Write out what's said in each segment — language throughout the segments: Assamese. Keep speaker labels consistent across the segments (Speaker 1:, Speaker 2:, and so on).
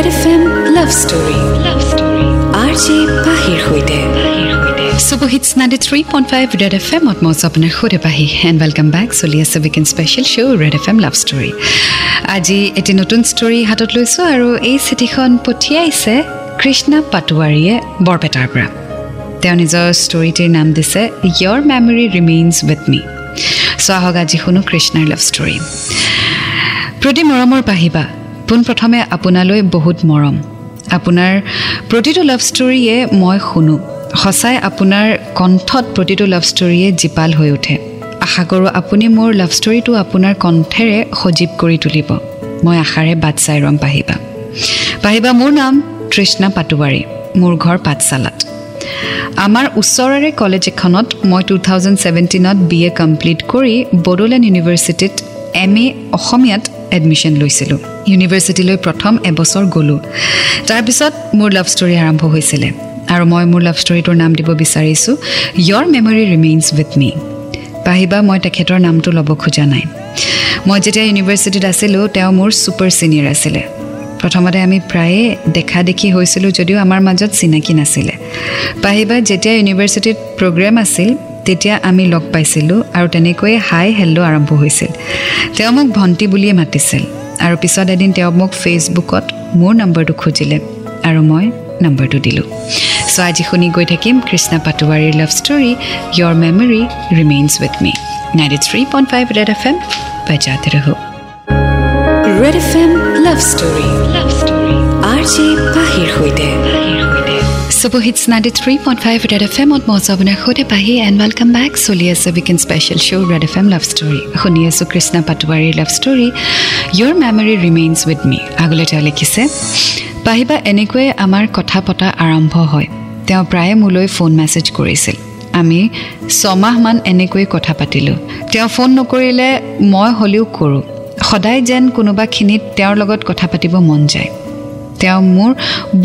Speaker 1: Red F M love story love story R J পাহিৰ সৈতে
Speaker 2: ninety three point five Red F এমত মই আপোনাৰ সুধে পাহি এণ্ড ৱেলকাম বেক চলি আছে weekend special show' Red F M love story আজি এটি নতুন ষ্টৰী হাতত লৈছোঁ আৰু এই চিঠিখন পঠিয়াইছে কৃষ্ণা পাটোৱাৰীয়ে বৰপেটাৰ পৰা। তেওঁ নিজৰ ষ্টৰিটিৰ নাম দিছে ইয়ৰ memory remains with me so' আহক আজি শুনো কৃষ্ণাৰ লাভ ষ্টৰী প্ৰতি মৰমৰ পাহিবা পোনপ্ৰথমে আপোনালৈ বহুত মৰম। আপোনাৰ প্ৰতিটো লাভ ষ্টৰীয়ে মই শুনো। সঁচাই আপোনাৰ কণ্ঠত প্ৰতিটো লাভ ষ্টৰীয়ে জীপাল হৈ উঠে। আশা কৰোঁ আপুনি মোৰ লাভ ষ্টৰীটো আপোনাৰ কণ্ঠেৰে সজীৱ কৰি তুলিব। মই আশাৰে বাট চাই ৰম পাহিবা। পাহিবা মোৰ নাম তৃষ্ণা পাটোৱাৰী মোৰ ঘৰ পাঠশালাত। আমাৰ ওচৰৰে কলেজ এখনত মই টু থাউজেণ্ড ছেভেণ্টিনত বি এ কমপ্লিট কৰি বড়োলেণ্ড ইউনিভাৰ্চিটিত এম এ অসমীয়াত এডমিশ্যন লৈছিলোঁ। ইউনিভাৰ্চিটিলৈ প্ৰথম এবছৰ গ'লোঁ। তাৰপিছত মোৰ লাভ ষ্টৰী আৰম্ভ হৈছিলে। আৰু মই মোৰ লাভ ষ্টৰীটোৰ নাম দিব বিচাৰিছোঁ। Your memory remains with me পাহিবা মই তেখেতৰ নামটো ল'ব খোজা নাই। মই যেতিয়া ইউনিভাৰ্চিটিত আছিলোঁ তেওঁ মোৰ ছুপাৰ ছিনিয়ৰ আছিলে। প্ৰথমতে আমি প্ৰায়ে দেখা দেখি হৈছিলোঁ যদিও আমাৰ মাজত চিনাকি নাছিলে। পাহিবা যেতিয়া ইউনিভাৰ্চিটিত প্ৰগ্ৰেম আছিল তেতিয়া আমি লগ পাইছিলোঁ আৰু তেনেকৈয়ে হাই হেল্ল' আৰম্ভ হৈছিল। তেওঁ মোক ভণ্টি বুলিয়ে মাতিছিল আৰু পিছত এদিন তেওঁ মোক ফেচবুকত মোৰ নম্বৰটো খুজিলে আৰু মই নম্বৰটো দিলোঁ। চ' আজি শুনি গৈ থাকিম কৃষ্ণা পাটোৱাৰীৰ love story your memory remains with me ninety three point five Red F M বজাতে ৰহো
Speaker 1: Red F M love story love story R J পাহিৰ সৈতে
Speaker 2: super hits ninety three point five Red F এমত মই আপোনাৰ সৈতে পাহি এণ্ড ৱেলকাম বেক চলি আছে weekend special show' Red F M love story শুনি আছোঁ কৃষ্ণা পাটোৱাৰীৰ love story your memory remains with me আগলৈ তেওঁ লিখিছে পাহিবা এনেকৈয়ে আমাৰ কথা পতা আৰম্ভ হয় তেওঁ প্ৰায়ে মোলৈ ফোন মেছেজ কৰিছিল আমি ছমাহমান এনেকৈ কথা পাতিলোঁ তেওঁ ফোন নকৰিলে মই হ'লেও কৰোঁ সদায় যেন কোনোবাখিনিত তেওঁৰ লগত কথা পাতিব মন যায় তেওঁ মোৰ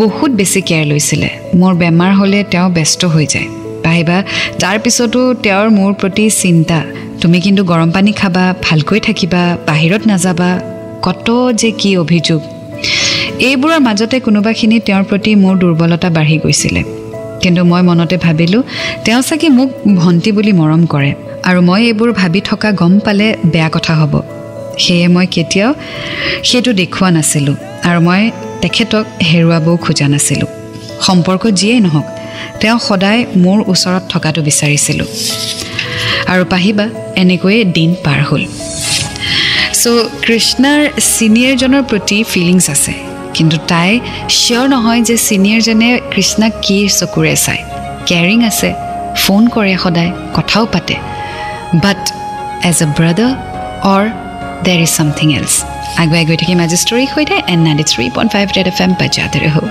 Speaker 2: বহুত বেছি কেয়াৰ লৈছিলে। মোৰ বেমাৰ হ'লে তেওঁ ব্যস্ত হৈ যায়। পাহিবা তাৰপিছতো তেওঁৰ মোৰ প্ৰতি চিন্তা তুমি কিন্তু গৰম পানী খাবা ভালকৈ থাকিবা বাহিৰত নাযাবা কত যে কি অভিযোগ? এইবোৰৰ মাজতে কোনোবাখিনি তেওঁৰ প্ৰতি মোৰ দুৰ্বলতা বাঢ়ি গৈছিলে। কিন্তু মই মনতে ভাবিলোঁ তেওঁ চাগে মোক ভণ্টি বুলি মৰম কৰে আৰু মই এইবোৰ ভাবি থকা গম পালে বেয়া কথা হ'ব। সেয়ে মই কেতিয়াও সেইটো দেখুওৱা নাছিলোঁ আৰু মই তেখেতক হেৰুৱাবও খোজা নাছিলোঁ। সম্পৰ্ক যিয়েই নহওক তেওঁ সদায় মোৰ ওচৰত থকাটো বিচাৰিছিলোঁ। আৰু পাহিবা এনেকৈয়ে দিন পাৰ হ'ল। চ' কৃষ্ণাৰ ছিনিয়ৰজনৰ প্ৰতি ফিলিংছ আছে। কিন্তু তাই চিয়'ৰ নহয় যে ছিনিয়ৰজনে কৃষ্ণাক কি চকুৰে চায়। কেয়াৰিং আছে ফোন কৰে সদায় কথাও পাতে। বাট এজ এ ব্ৰাদাৰ অৰ দেৰ ইজ ছামথিং এলছ আগুৱাই গৈ থাকিম আজি ষ্টৰীৰ সৈতে and ninety three point five Red F M বাজাতে ৰহো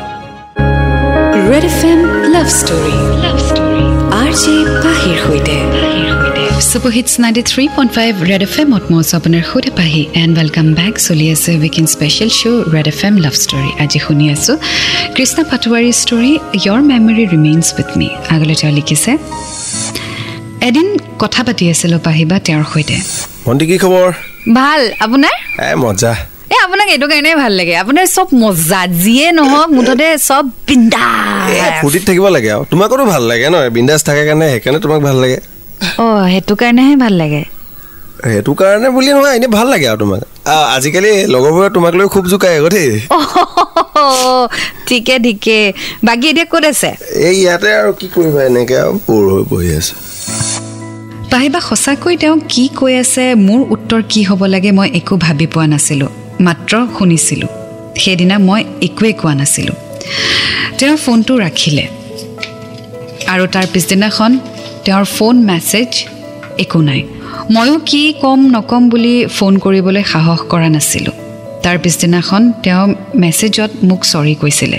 Speaker 1: Red F M love story love story R J পাহিৰ সৈতে
Speaker 2: super hits ninety three point five Red F এমত মই আছোঁ আপোনাৰ সৈতে পাহি এণ্ড ৱেলকাম বেক চলি আছে weekend special show' Red F M love story আজি শুনি আছোঁ কৃষ্ণ পাটোৱাৰীৰ story your memory remains with me আগলৈ তেওঁ লিখিছে এদিন কথা পাতি আছিলোঁ পাহিবা তেওঁৰ সৈতে।
Speaker 3: ভণ্টি কি খবৰ?
Speaker 2: ভাল আপোনাৰ?
Speaker 3: এ মজা।
Speaker 2: এই আপোনাক এইটো কাৰণেই ভাল লাগে। আপোনাৰ চব মজা যিয়ে নহওক মুঠতে চব
Speaker 3: ফূৰ্তিত থাকিব লাগে আৰু। তোমাকোতো ভাল লাগে ন? থাকে কাৰণে সেইকাৰণে তোমাক ভাল লাগে।
Speaker 2: অঁ সেইটো কাৰণেহে ভাল লাগে।
Speaker 3: সেইটো কাৰণে বুলি নহয় এনেই ভাল লাগে আৰু তোমাক। আজিকালি লগৰবোৰে তোমাক লৈ খুব জোকাই আকৌ দেই।
Speaker 2: ঠিকে ঠিকে। বাকী এতিয়া ক'ত আছে?
Speaker 3: এই ইয়াতে আৰু কি কৰিবা এনেকে আৰু হৈ বহি আছে।
Speaker 2: পাহিবা সঁচাকৈ তেওঁ কি কৈ আছে মোৰ উত্তৰ কি হ'ব লাগে মই একো ভাবি পোৱা নাছিলোঁ। মাত্ৰ শুনিছিলোঁ। সেইদিনা মই একোৱেই কোৱা নাছিলোঁ। তেওঁ ফোনটো ৰাখিলে। আৰু তাৰ পিছদিনাখন তেওঁৰ ফোন মেছেজ একো নাই। ময়ো কি ক'ম নক'ম বুলি ফোন কৰিবলৈ সাহস কৰা নাছিলোঁ। তাৰ পিছদিনাখন তেওঁ মেছেজত মোক চৰি কৈছিলে।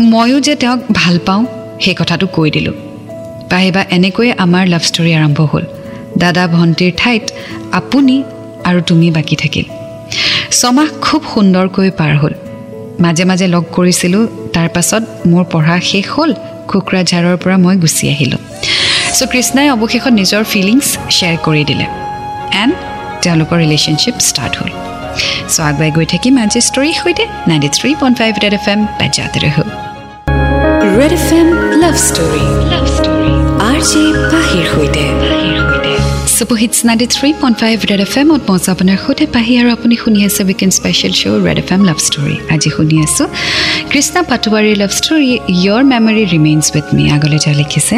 Speaker 2: ময়ো যে তেওঁক ভাল পাওঁ সেই কথাটো কৈ দিলোঁ। পাহিবা এনেকৈয়ে আমাৰ লাভ ষ্টৰী আৰম্ভ হ'ল। দাদা ভণ্টিৰ ঠাইত আপুনি আৰু তুমি বাকী থাকিল। ছমাহ খুব সুন্দৰকৈ পাৰ হ'ল। মাজে মাজে লগ কৰিছিলোঁ তাৰ পাছত মোৰ পঢ়া শেষ হ'ল কোকৰাঝাৰৰ পৰা মই গুচি আহিলোঁ। চ' কৃষ্ণাই অৱশেষত নিজৰ ফিলিংছ শ্বেয়াৰ কৰি দিলে। এণ্ড তেওঁলোকৰ ৰিলেশ্যনশ্বিপ ষ্টাৰ্ট হ'ল। চ' আগুৱাই গৈ থাকিম আজি ষ্টৰীৰ সৈতে ninety three point five Red F M বাজাতে
Speaker 1: Red F M love story love পাহিৰ সৈতে
Speaker 2: super hits ninety three point five Red F এমত মই আপোনাৰ সৈতে পাহি আৰু আপুনি শুনি আছে weekend special show' Red F M love story আজি শুনি আছোঁ কৃষ্ণা পাটোৱাৰীৰ love story your memory remains with me আগলৈ তেওঁ লিখিছে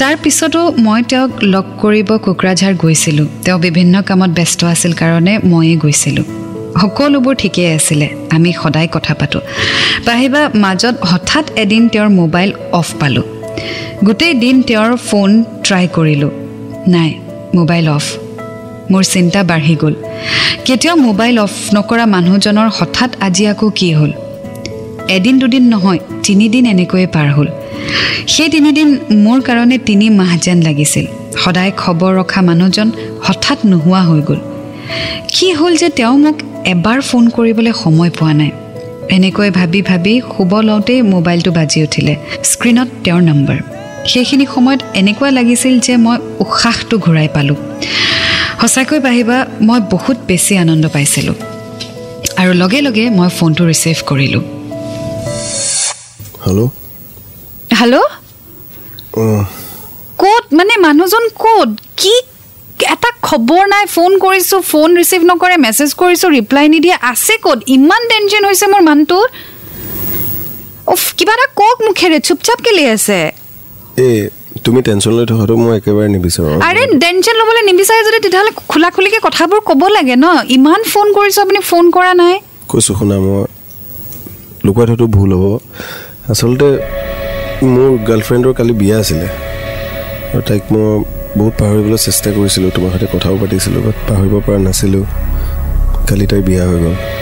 Speaker 2: তাৰ পিছতো মই তেওঁক লগ কৰিব কোকৰাঝাৰ গৈছিলোঁ তেওঁ বিভিন্ন কামত ব্যস্ত আছিল কাৰণে ময়ে গৈছিলোঁ সকলোবোৰ ঠিকেই আছিলে আমি সদায় কথা পাতোঁ পাহিবা মাজত হঠাৎ এদিন তেওঁৰ মোবাইল অফ পালোঁ গোটেই দিন তেওঁৰ ফোন ট্ৰাই কৰিলোঁ। নাই মোবাইল অফ মোৰ চিন্তা বাঢ়ি গ'ল। কেতিয়াও মোবাইল অফ নকৰা মানুহজনৰ হঠাৎ আজি আকৌ কি হ'ল? এদিন দুদিন নহয় তিনিদিন এনেকৈয়ে পাৰ হ'ল। সেই তিনিদিন মোৰ কাৰণে তিনি মাহ যেন লাগিছিল। সদায় খবৰ ৰখা মানুহজন হঠাৎ নোহোৱা হৈ গ'ল। কি হ'ল যে তেওঁ মোক এবাৰ ফোন কৰিবলৈ সময় পোৱা নাই। এনেকৈ ভাবি ভাবি শুব লওঁতেই মোবাইলটো বাজি উঠিলে। স্ক্ৰীণত তেওঁৰ নম্বৰ সেইখিনি সময়ত এনেকুৱা লাগিছিল যে মই উশাহটো ঘূৰাই পালোঁ। সঁচাকৈ পাহিবা মই বহুত বেছি আনন্দ পাইছিলোঁ। আৰু লগে লগে মই ফোনটো ৰিচিভ কৰিলোঁ।
Speaker 3: হেল্ল'
Speaker 2: হেল্ল' ক'ত? মানে মানুহজন ক'ত? কি? এটা খবৰ নাই ফোন কৰিছোঁ ফোন ৰিচিভ নকৰে মেছেজ কৰিছোঁ ৰিপ্লাই নিদিয়ে আছে ক'ত? ইমান টেনশ্যন হৈছে মোৰ মানুহটোৰ। উফ কিবা এটা কওক মুখেৰে চুপচাপ কেলে আছে?
Speaker 3: এই তুমি টেনশ্যন লৈ থকাটো মই একেবাৰে নিবিচাৰোঁ।
Speaker 2: আৰে টেনশ্যন ল'বলৈ নিবিচাৰে যদি তেতিয়াহ'লে খোলা খুলিকৈ কথাবোৰ ক'ব লাগে ন? ইমান ফোন কৰিছোঁ আপুনি ফোন কৰা নাই।
Speaker 3: কৈছোঁ শুনা মই লুকুৱাই থোৱাটো ভুল হ'ব। আচলতে মোৰ গাৰ্লফ্ৰেণ্ডৰ কালি বিয়া আছিলে। আৰু তাইক মই বহুত পাহৰিবলৈ চেষ্টা কৰিছিলোঁ তোমাৰ সৈতে কথাও পাতিছিলোঁ বাট পাহৰিব পৰা নাছিলোঁ। কালি তাইৰ বিয়া হৈ গ'ল।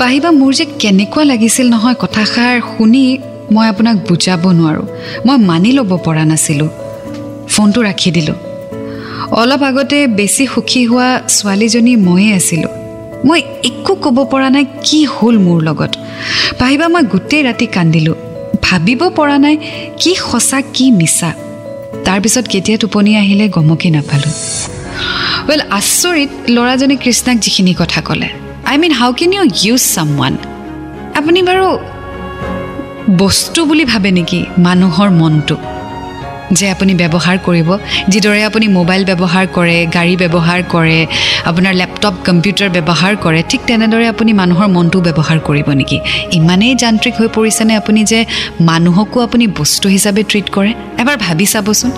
Speaker 2: পাহিবা মোৰ যে কেনেকুৱা লাগিছিল নহয় কথাষাৰ শুনি মই আপোনাক বুজাব নোৱাৰোঁ। মই মানি ল'ব পৰা নাছিলোঁ। ফোনটো ৰাখি দিলোঁ। অলপ আগতে বেছি সুখী হোৱা ছোৱালীজনী ময়ে আছিলোঁ। মই একো ক'ব পৰা নাই কি হ'ল মোৰ লগত। পাহিবা মই গোটেই ৰাতি কান্দিলোঁ। ভাবিব পৰা নাই কি সঁচা কি মিছা। তাৰপিছত কেতিয়া টোপনি আহিলে গমকে নাপালোঁ। ৱেল আচৰিত ল'ৰাজনে কৃষ্ণাক যিখিনি কথা ক'লে। I mean how can you use someone আপুনি বাৰু বস্তু বুলি ভাবে নেকি? মানুহৰ মনটো? যে আপুনি ব্যৱহাৰ কৰিব যিদৰে আপুনি মোবাইল ব্যৱহাৰ কৰে গাড়ী ব্যৱহাৰ কৰে আপোনাৰ লেপটপ কম্পিউটাৰ ব্যৱহাৰ কৰে ঠিক তেনেদৰে আপুনি মানুহৰ মনটো ব্যৱহাৰ কৰিব নেকি? ইমানেই যান্ত্ৰিক হৈ পৰিছেনে আপুনি যে মানুহকো আপুনি বস্তু হিচাপে ট্ৰিট কৰে? এবাৰ ভাবি চাবচোন।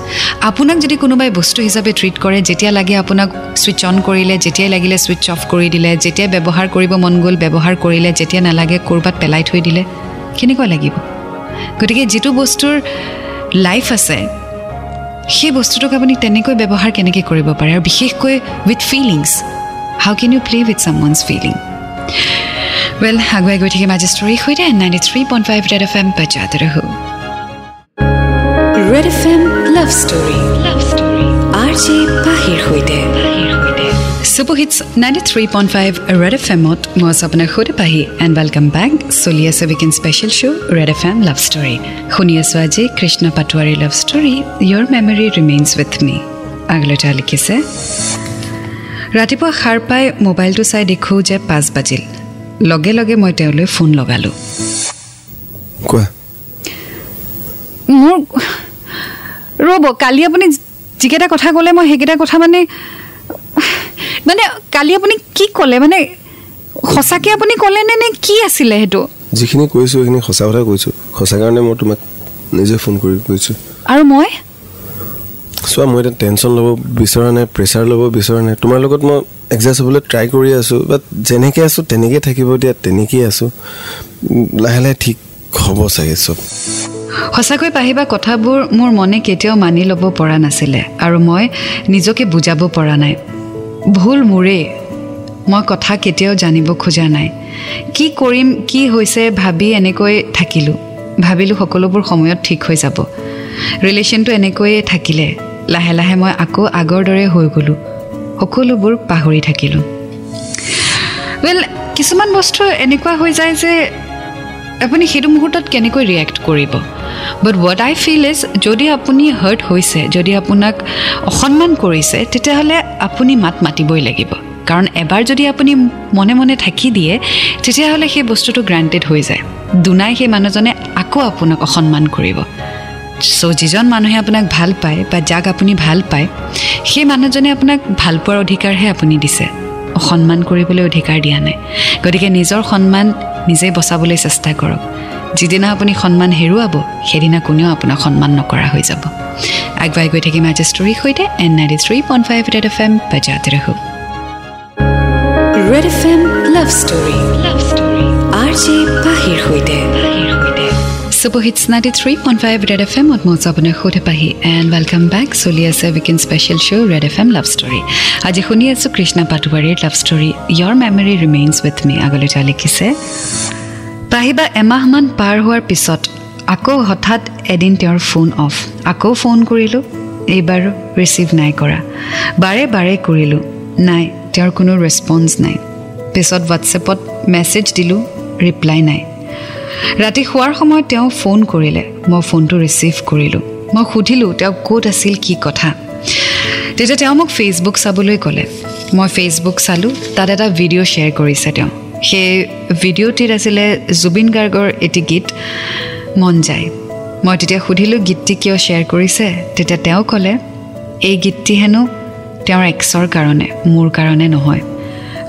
Speaker 2: আপোনাক যদি কোনোবাই বস্তু হিচাপে ট্ৰিট কৰে যেতিয়া লাগে আপোনাক ছুইচ অন কৰিলে যেতিয়াই লাগিলে ছুইচ অফ কৰি দিলে যেতিয়াই ব্যৱহাৰ কৰিব মন গ'ল ব্যৱহাৰ কৰিলে যেতিয়া নালাগে ক'ৰবাত পেলাই থৈ দিলে। কেনেকুৱা লাগিব? গতিকে যিটো বস্তুৰ লাইফ আছে সেই বস্তুটোক আপুনি তেনেকৈ ব্যৱহাৰ কেনেকৈ কৰিব পাৰে আৰু বিশেষকৈ with feelings how can you play with someone's feeling well আগুৱাই গৈ থাকিম আজি ষ্টৰীৰ সৈতে ninety three point five Red F M বাজাত ৰহো
Speaker 1: Red F M love story love story R J পাহিৰ সৈতে।
Speaker 2: Super hits ninety three point five Red F এমত মই আছোঁ আপোনাৰ সৈতে পাহি এণ্ড ৱেলকাম বেক চলি আছে weekend special show' Red F M love story শুনি আছোঁ আজি Krishna Patowari love story your memory remains with me আগলৈ তেওঁ লিখিছে ৰাতিপুৱা সাৰ পাই মোবাইলটো চাই দেখোঁ যে পাঁচ বাজিল লগে লগে মই তেওঁলৈ ফোন লগালোঁ
Speaker 3: কোৱা
Speaker 2: মোৰ ৰ'ব কালি আপুনি যিকেইটা কথা ক'লে মই সেইকেইটা কথা মানে মানে কালি আপুনি কি ক'লে? মানে সঁচাকৈ আপুনি ক'লেনে নে কি আছিলে সেইটো?
Speaker 3: যিখিনি কৈছোঁ সেইখিনি সঁচা কথা কৈছোঁ। সঁচা কাৰণে মই তোমাক নিজে ফোন কৰি কৈছোঁ।
Speaker 2: আৰু মই?
Speaker 3: চোৱা মই এতিয়া টেনশ্যন ল'ব বিচৰা নাই প্ৰেছাৰ ল'ব বিচৰা নাই। তোমাৰ লগত মই এডজাষ্ট হ'বলৈ ট্ৰাই কৰি আছোঁ বাট যেনেকৈ আছোঁ তেনেকৈ থাকিব দিয়া তেনেকেই আছোঁ। লাহে লাহে ঠিক হ'ব চাগে চব।
Speaker 2: সঁচাকৈ পাহিবা কথাবোৰ মোৰ মনে কেতিয়াও মানি ল'ব পৰা নাছিলে আৰু মই নিজকে বুজাব পৰা নাই। ভুল মোৰেই মই কথা কেতিয়াও জানিব খোজা নাই। কি কৰিম কি হৈছে ভাবি এনেকৈ থাকিলোঁ। ভাবিলোঁ সকলোবোৰ সময়ত ঠিক হৈ যাব। ৰিলেশ্যনটো এনেকৈয়ে থাকিলে। লাহে লাহে মই আকৌ আগৰ দৰে হৈ গ'লোঁ। সকলোবোৰ পাহৰি থাকিলোঁ। ৱেল কিছুমান বস্তু এনেকুৱা হৈ যায় যে আপুনি সেইটো মুহূৰ্তত কেনেকৈ ৰিয়েক্ট কৰিব? But what I feel is যদি আপুনি হাৰ্ট হৈছে যদি আপোনাক অসন্মান কৰিছে তেতিয়াহ'লে আপুনি মাত মাতিবই লাগিব। কাৰণ এবাৰ যদি আপুনি মনে মনে থাকি দিয়ে তেতিয়াহ'লে সেই বস্তুটো গ্ৰাণ্টেড হৈ যায়। দুনাই সেই মানুহজনে আকৌ আপোনাক অসন্মান কৰিব। চ' যিজন মানুহে আপোনাক ভাল পায় বা যাক আপুনি ভাল পায় সেই মানুহজনে আপোনাক ভাল পোৱাৰ অধিকাৰহে আপুনি দিছে। অসন্মান কৰিবলৈ অধিকাৰ দিয়া নাই। গতিকে নিজৰ সন্মান নিজেই বচাবলৈ চেষ্টা কৰক। যিদিনা আপুনি সন্মান হেৰুৱাব সেইদিনা কোনেও আপোনাক সন্মান নকৰা হৈ যাব। আগবাঢ়ি গৈ থাকিম আজি ষ্টৰীৰ সৈতে and ninety three point five Red F M বাজাতে ৰাখোঁ
Speaker 1: Red F M love story love story R J পাহিৰ সৈতে।
Speaker 2: Super hits ninety three point five Red F এমত মই আপোনাৰ সৈতে পাহি এণ্ড ৱেলকাম বেক চলি আছে weekend special show' Red F M love story আজি শুনি আছোঁ কৃষ্ণা পাটোৱাৰীৰ love story your memory remains with me আগলৈ তেওঁ লিখিছে পাহিবা এমাহমান পাৰ হোৱাৰ পিছত আকৌ হঠাৎ এদিন তেওঁৰ ফোন অফ আকৌ ফোন কৰিলোঁ এইবাৰ ৰিচিভ নাই কৰা বাৰে বাৰে কৰিলোঁ নাই তেওঁৰ কোনো ৰেচপঞ্চ নাই পিছত হোৱাটছএপত মেছেজ দিলোঁ ৰিপ্লাই নাই ৰাতি শোৱাৰ সময়ত তেওঁ ফোন কৰিলে। মই ফোনটো ৰিচিভ কৰিলোঁ। মই সুধিলোঁ তেওঁ ক'ত আছিল? কি কথা? তেতিয়া তেওঁ মোক ফেচবুক চাবলৈ ক'লে। মই ফেচবুক চালোঁ। তাত এটা ভিডিঅ' শ্বেয়াৰ কৰিছে তেওঁ। সেই ভিডিঅ'টিত আছিলে জুবিন গাৰ্গৰ এটি গীত মন যায়। মই তেতিয়া সুধিলোঁ গীতটি কিয় শ্বেয়াৰ কৰিছে? তেতিয়া তেওঁ ক'লে এই গীতটি হেনো তেওঁৰ এক্সৰ কাৰণে মোৰ কাৰণে নহয়।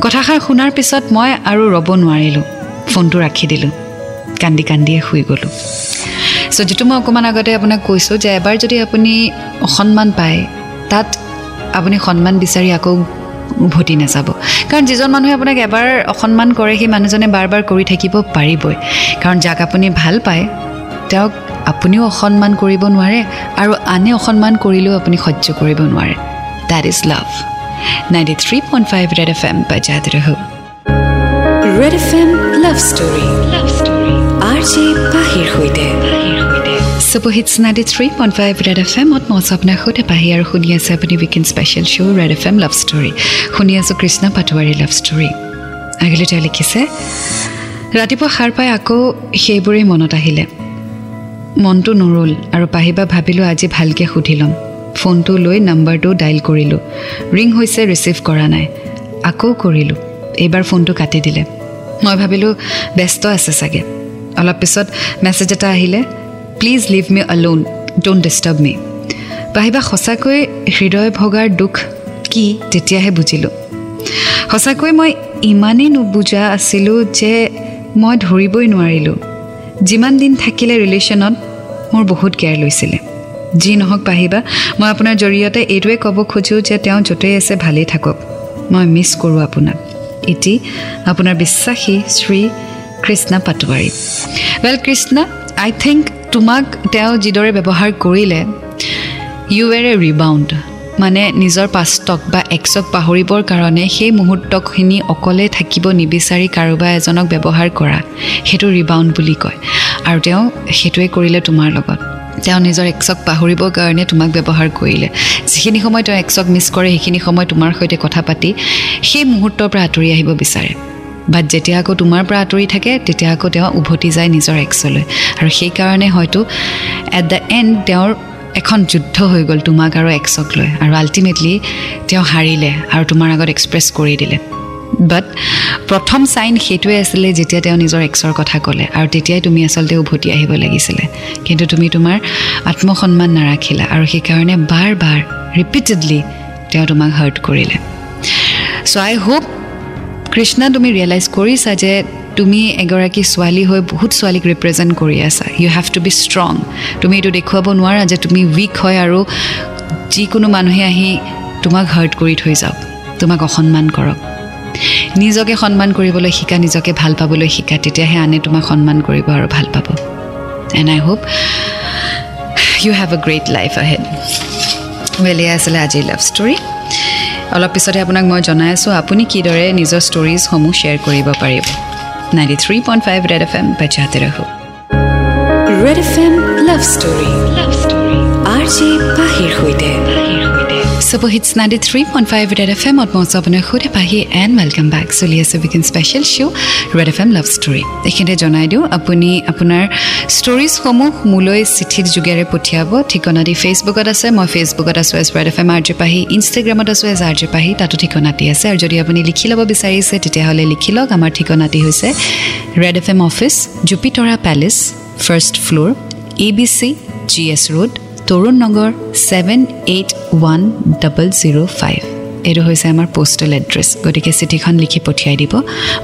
Speaker 2: কথাষাৰ শুনাৰ পিছত মই আৰু ৰ'ব নোৱাৰিলোঁ। ফোনটো ৰাখি দিলোঁ। কান্দি কান্দিয়ে শুই গ'লোঁ। চ' যিটো মই অকণমান আগতে আপোনাক কৈছোঁ যে এবাৰ যদি আপুনি সন্মান পায় তাত আপুনি সন্মান বিচাৰি আকৌ উভতি নাযাব কাৰণ যিজন মানুহে আপোনাক এবাৰ অসন্মান কৰে সেই মানুহজনে বাৰ বাৰ কৰি থাকিব পাৰিবই। কাৰণ যাক আপুনি ভাল পায় তেওঁক আপুনিও অসন্মান কৰিব নোৱাৰে আৰু আনে অসন্মান কৰিলেও আপুনি সহ্য কৰিব নোৱাৰে। That is love ninety three point five Red F M বাজাত ৰহু
Speaker 1: Red F M love story love সৈতে
Speaker 2: পাহি আৰু শুনি আছে আপুনি weekend special show' Red F M love story শুনি আছোঁ কৃষ্ণ পাটোৱাৰী লাভ ষ্টৰী আগলৈ তেওঁ লিখিছে ৰাতিপুৱা সাৰ পাই আকৌ সেইবোৰেই মনত আহিলে মনটো নৰল আৰু পাহিবা ভাবিলোঁ আজি ভালকৈ সুধি ল'ম ফোনটো লৈ নাম্বাৰটো ডাইল কৰিলোঁ ৰিং হৈছে ৰিচিভ কৰা নাই আকৌ কৰিলোঁ এইবাৰ ফোনটো কাটি দিলে মই ভাবিলোঁ ব্যস্ত আছে চাগে অলপ পিছত মেছেজ এটা আহিলে please leave me alone don't disturb me পাহিবা সঁচাকৈ হৃদয় ভগাৰ দুখ কি তেতিয়াহে বুজিলোঁ। সঁচাকৈ মই ইমানেই নুবুজা আছিলোঁ যে মই ধৰিবই নোৱাৰিলোঁ। যিমান দিন থাকিলে ৰিলেশ্যনত মোৰ বহুত কেয়াৰ লৈছিলে। যি নহওক পাহিবা মই আপোনাৰ জৰিয়তে এইটোৱে ক'ব খোজোঁ যে তেওঁ য'তেই আছে ভালেই থাকক। মই মিছ কৰোঁ আপোনাক। ইটি আপোনাৰ বিশ্বাসী Shri Krishna Patowari. Well Krishna I think তোমাক তেওঁ যিদৰে ব্যৱহাৰ কৰিলে ইউ এৰ এ ৰিবাউণ্ড মানে নিজৰ পাষ্টক বা এক্সক পাহৰিবৰ কাৰণে সেই মুহূৰ্তখিনি অকলে থাকিব নিবিচাৰি কাৰোবাৰ এজনক ব্যৱহাৰ কৰা সেইটো ৰিবাউণ্ড বুলি কয়। আৰু তেওঁ সেইটোৱে কৰিলে তোমাৰ লগত। তেওঁ নিজৰ এক্সক পাহৰিবৰ কাৰণে তোমাক ব্যৱহাৰ কৰিলে। যিখিনি সময় তেওঁ এক্সক মিছ কৰে সেইখিনি সময় তোমাৰ সৈতে কথা পাতি সেই মুহূৰ্তৰ পৰা আঁতৰি আহিব বিচাৰে। বাট যেতিয়া আকৌ তোমাৰ পৰা আঁতৰি থাকে তেতিয়া আকৌ তেওঁ উভতি যায় নিজৰ এক্সলৈ আৰু সেইকাৰণে হয়তো এট দ্য এণ্ড তেওঁৰ এখন যুদ্ধ হৈ গ'ল তোমাক আৰু এক্সক লৈ। আৰু আল্টিমেটলি তেওঁ হাৰিলে আৰু তোমাৰ আগত এক্সপ্ৰেছ কৰি দিলে। বাট প্ৰথম চাইন সেইটোৱে আছিলে যেতিয়া তেওঁ নিজৰ এক্সৰ কথা ক'লে। আৰু তেতিয়াই তুমি আচলতে উভতি আহিব লাগিছিলে। কিন্তু তুমি তোমাৰ আত্মসন্মান নাৰাখিলা আৰু সেইকাৰণে বাৰ বাৰ ৰিপিটেডলি তেওঁ তোমাক হাৰ্ট কৰিলে। চ' আই হোপ কৃষ্ণা তুমি ৰিয়েলাইজ কৰিছা যে তুমি এগৰাকী ছোৱালী হৈ বহুত ছোৱালীক ৰিপ্ৰেজেণ্ট কৰি আছা। You have to be strong তুমি এইটো দেখুৱাব নোৱাৰা যে তুমি উইক হয় আৰু যিকোনো মানুহে আহি তোমাক হাৰ্ট কৰি থৈ যাওক। তোমাক অসন্মান কৰক। নিজকে সন্মান কৰিবলৈ শিকা নিজকে ভাল পাবলৈ শিকা তেতিয়াহে আনে তোমাক সন্মান কৰিব আৰু ভাল পাব। And I hope you have a great life ahead well আছিলে আজিৰ লাভ ষ্টৰী অলপ পিছতে আপোনাক মই জনাই আছোঁ আপুনি কিদৰে নিজৰ ষ্টৰিজসমূহ শ্বেয়াৰ কৰিব পাৰিব। Ninety three point five Red F M বাজাতে ৰাখোঁ।
Speaker 1: Red F M love story love story R J পাহিৰ সৈতে
Speaker 2: super hits ninety three point five Red F এমত মই আপোনাৰ সুধে পাহি এণ্ড ৱেলকাম বেক চলি আছে weekend special show' Red F M love story এইখিনিতে জনাই দিওঁ আপুনি আপোনাৰ ষ্টৰিজসমূহ মোলৈ চিঠিৰ যোগেৰে পঠিয়াব ঠিকনা দি ফেচবুকত আছে মই ফেচবুকত আছোঁ as Red F M R J Pahi ইনষ্টাগ্ৰামত আছোঁ এজ আৰ জে পাহি তাতো ঠিকনাটি আছে আৰু যদি আপুনি লিখি ল'ব বিচাৰিছে তেতিয়াহ'লে লিখি লওক আমাৰ ঠিকনাটি হৈছে Red F M office Jupitara Palace first floor A B C G S road Tarun Nagar seven eight one double zero' five এইটো হৈছে আমাৰ পোষ্টেল এড্ৰেছ গতিকে চিঠিখন লিখি পঠিয়াই দিব।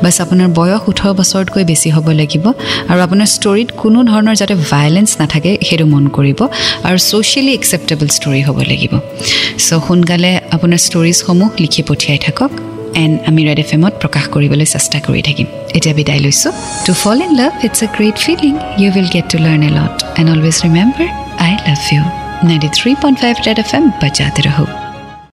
Speaker 2: বাছ আপোনাৰ বয়স ওঠৰ বছৰতকৈ বেছি হ'ব লাগিব আৰু আপোনাৰ ষ্টৰীত কোনো ধৰণৰ যাতে ভায়লেঞ্চ নাথাকে সেইটো মন কৰিব আৰু ছ'চিয়েলি একচেপ্টেবল ষ্টৰী হ'ব লাগিব। চ' সোনকালে আপোনাৰ ষ্টৰিজসমূহ লিখি পঠিয়াই থাকক এণ্ড আমি ৰেড এফ এমত প্ৰকাশ কৰিবলৈ চেষ্টা কৰি থাকিম। এতিয়া বিদায় লৈছোঁ। To fall in love it's a great feeling you will get to learn a lot and always remember I love you ninety three point five Red